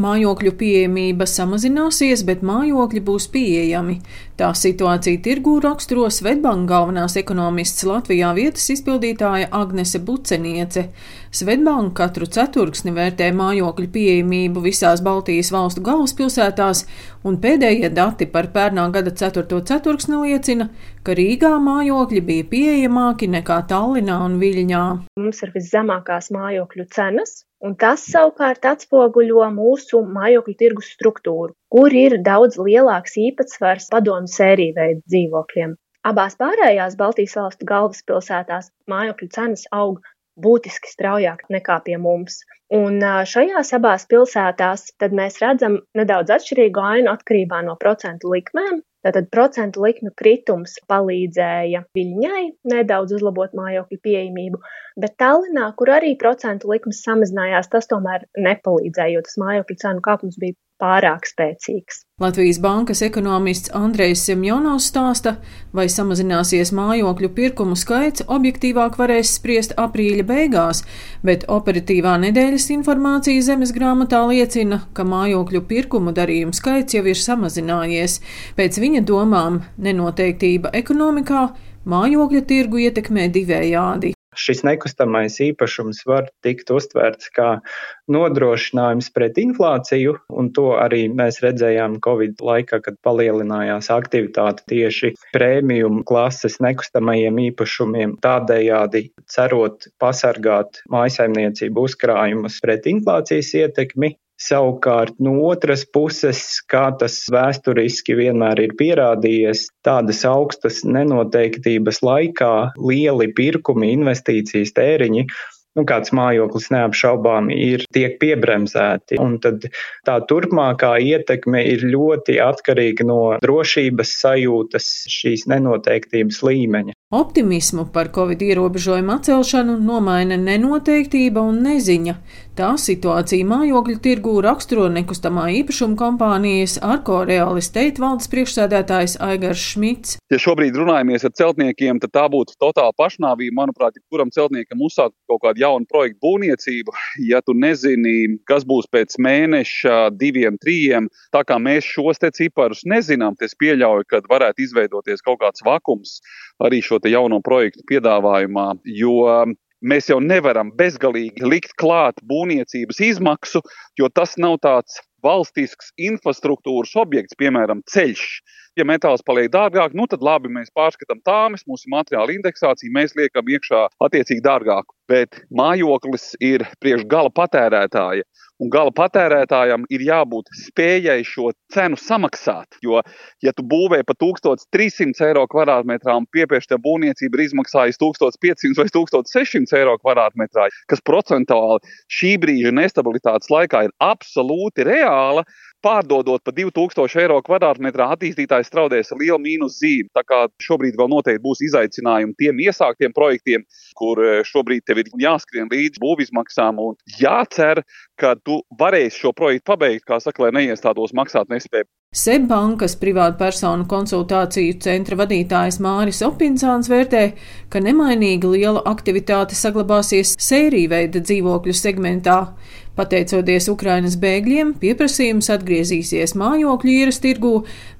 Mājokļu pieejamība samazināsies, bet mājokļi būs pieejami. Tā situācija tirgū raksturo Svetbanka galvenās ekonomists Latvijā vietas izpildītāja Agnese Buceniece. Svetbanka katru ceturksni vērtē mājokļu pieejamību visās Baltijas valstu galvaspilsētās, un pēdējie dati par pērnā gada ceturto ceturksni liecina, ka Rīgā mājokļi bija pieejamāki nekā Tallinā un Viļņā. Mums ir viszemākās mājokļu cenas, Un tas savukārt atspoguļo mūsu mājokļu tirgus struktūru, kur ir daudz lielāks īpatsvars padomu sēriju veidu dzīvokļiem. Abās pārējās Baltijas valstu galvaspilsētās mājokļu cenas aug būtiski straujāk nekā pie mums. Un šajās abās pilsētās mēs redzam nedaudz atšķirīgu ainu atkarībā no procentu likmēm. Tātad procentu likmju kritums palīdzēja Viļņai nedaudz uzlabot mājokļu pieejamību, bet Tallinā, kur arī procentu likmes samazinājās, tas tomēr nepalīdzēja, jo tas mājokļu cenu kāpums bija pārāk spēcīgs. Latvijas bankas ekonomists Andrejs Semjonovs stāsta, vai samazināsies mājokļu pirkumu skaits, objektīvāk varēs spriest aprīļa beigās, bet operatīvā nedēļas informācija zemes grāmatā liecina, ka mājokļu pirkumu darījumu skaits jau ir samazinājies. Pēc viņa domām nenoteiktība ekonomikā mājokļa tirgu ietekmē divējādi šis nekustamais īpašums var tikt uztverts kā nodrošinājums pret inflāciju, un to arī mēs redzējām Covid laikā, kad palielinājās aktivitāte tieši prēmijum klases nekustamajiem īpašumiem, tādējādi cerot pasargāt mājasaimniecību uzkrājumus pret inflācijas ietekmi, Savukārt no otras puses, kā tas vēsturiski vienmēr ir pierādījies, tādas augstas nenoteiktības laikā lieli pirkumi, investīcijas, tēriņi nu, kāds mājoklis neapšaubām ir tiek piebremzēti. Un tad tā turpmākā ietekme ir ļoti atkarīga no drošības sajūtas šīs nenoteiktības līmeņa. Optimismu par covid ierobežojumu atcelšanu nomaina nenoteiktība un neziņa. Tā situācija mājokļu tirgū raksturo nekustamā īpašuma kompānijas Arko Real Estate valdes priekšsēdētājs Aigars Šmits. Ja šobrīd runājamies ar celtniekiem, tad tā būtu totāla pašnāvība. Manuprāt, kuram celtniekam uzsākt kaut kādu jaunu projektu būvniecību, ja tu nezini, kas būs pēc mēneša, diviem, trījiem, tā kā mēs šos te ciparus nezinām, tas pieļauj, ka varētu izveidoties kaut kāds vakums arī šo jauno projektu piedāvājumā, jo mēs jau nevaram bezgalīgi likt klāt būvniecības izmaksu, jo tas nav tāds valstisks infrastruktūras objekts, piemēram, ceļš. Ja metāls paliek dārgāk, nu tad labi, mēs pārskatām tāmas, mūsu materiāla indeksāciju, mēs liekam iekšā attiecīgi dārgāku. Bet mājoklis ir priekš gala patērētāja. Un gala patērētājam ir jābūt spējai šo cenu samaksāt. Jo, ja tu būvē par 1300 eiro kvadrātmetrā un piepieši te būvniecība ir izmaksājusi 1500 vai 1600 eiro kvadrātmetrā, kas procentuāli šī brīža nestabilitātes laikā ir absolūti reāla, pārdodot par 2000 eiro kvadrātmetrā, attīstītājs straudēs ar lielu mīnus zīmi. Tā kā šobrīd vēl noteikti būs izaicinājumi tiem iesāktiem projektiem, kur eh, šobrīd ir jāskrien līdz būvizmaksām un jācer, ka tu varēsi šo projektu pabeigt, kā saka, lai neiestātos maksāt nespēju. Sebbankas privātpersonu konsultāciju centra vadītājs Māris Opinsāns vērtē, ka nemainīga liela aktivitāte saglabāsies sēriju veida dzīvokļu segmentā. Pateicoties Ukrainas bēgļiem, pieprasījums atgriezīsies mājokļu īres tirgū,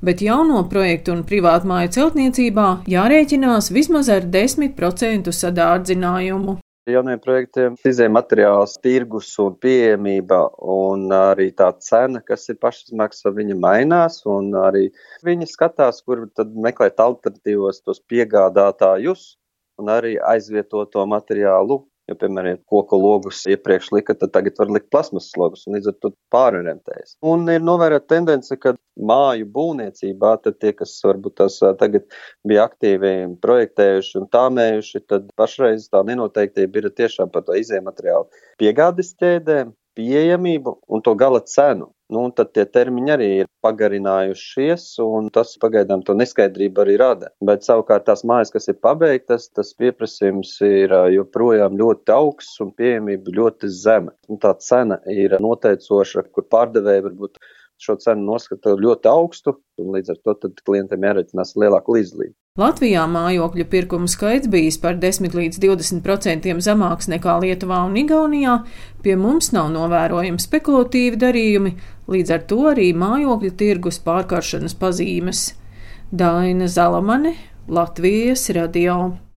bet jauno projektu un privātmāju celtniecībā jārēķinās vismaz ar 10% sadārdzinājumu jauniem projektiem izējai materiāls, tirgus un pieejamība un arī tā cena, kas ir pašizmaksa, viņa mainās arī viņi skatās, kur tad meklēt alternatīvos tos piegādātājus un arī aizvietoto materiālu. Jo, piemēram, ja koku logus iepriekš lika, tad tagad var likt plasmas logus, un līdz ar to pārorientējas. Un ir novērota tendence, ka māju būvniecībā, tie, kas varbūt tās tagad bija aktīvi projektējuši un tāmējuši, tad pašreiz tā nenoteiktība ir tiešām par to izējumateriālu piegādes ķēdēm, pieejamību un to gala cenu. Nu, tad tie termiņi arī ir pagarinājušies, un tas pagaidām to neskaidrību arī rada. Bet savukārt tās mājas, kas ir pabeigtas, tas pieprasījums ir joprojām ļoti augsts un pieejamība ļoti zema. Un tā cena ir noteicoša, kur pārdevēji varbūt šo cenu noskata ļoti augstu, un līdz ar to klientiem jāreķinās lielāku līdzdalību. Latvijā mājokļu pirkumu skaits bijis par 10 līdz 20% zemāks nekā Lietuvā un Igaunijā, pie mums nav novērojami spekulatīvi darījumi, līdz ar to arī mājokļu tirgus pārkaršanas pazīmes. Daina Zalamane, Latvijas radio.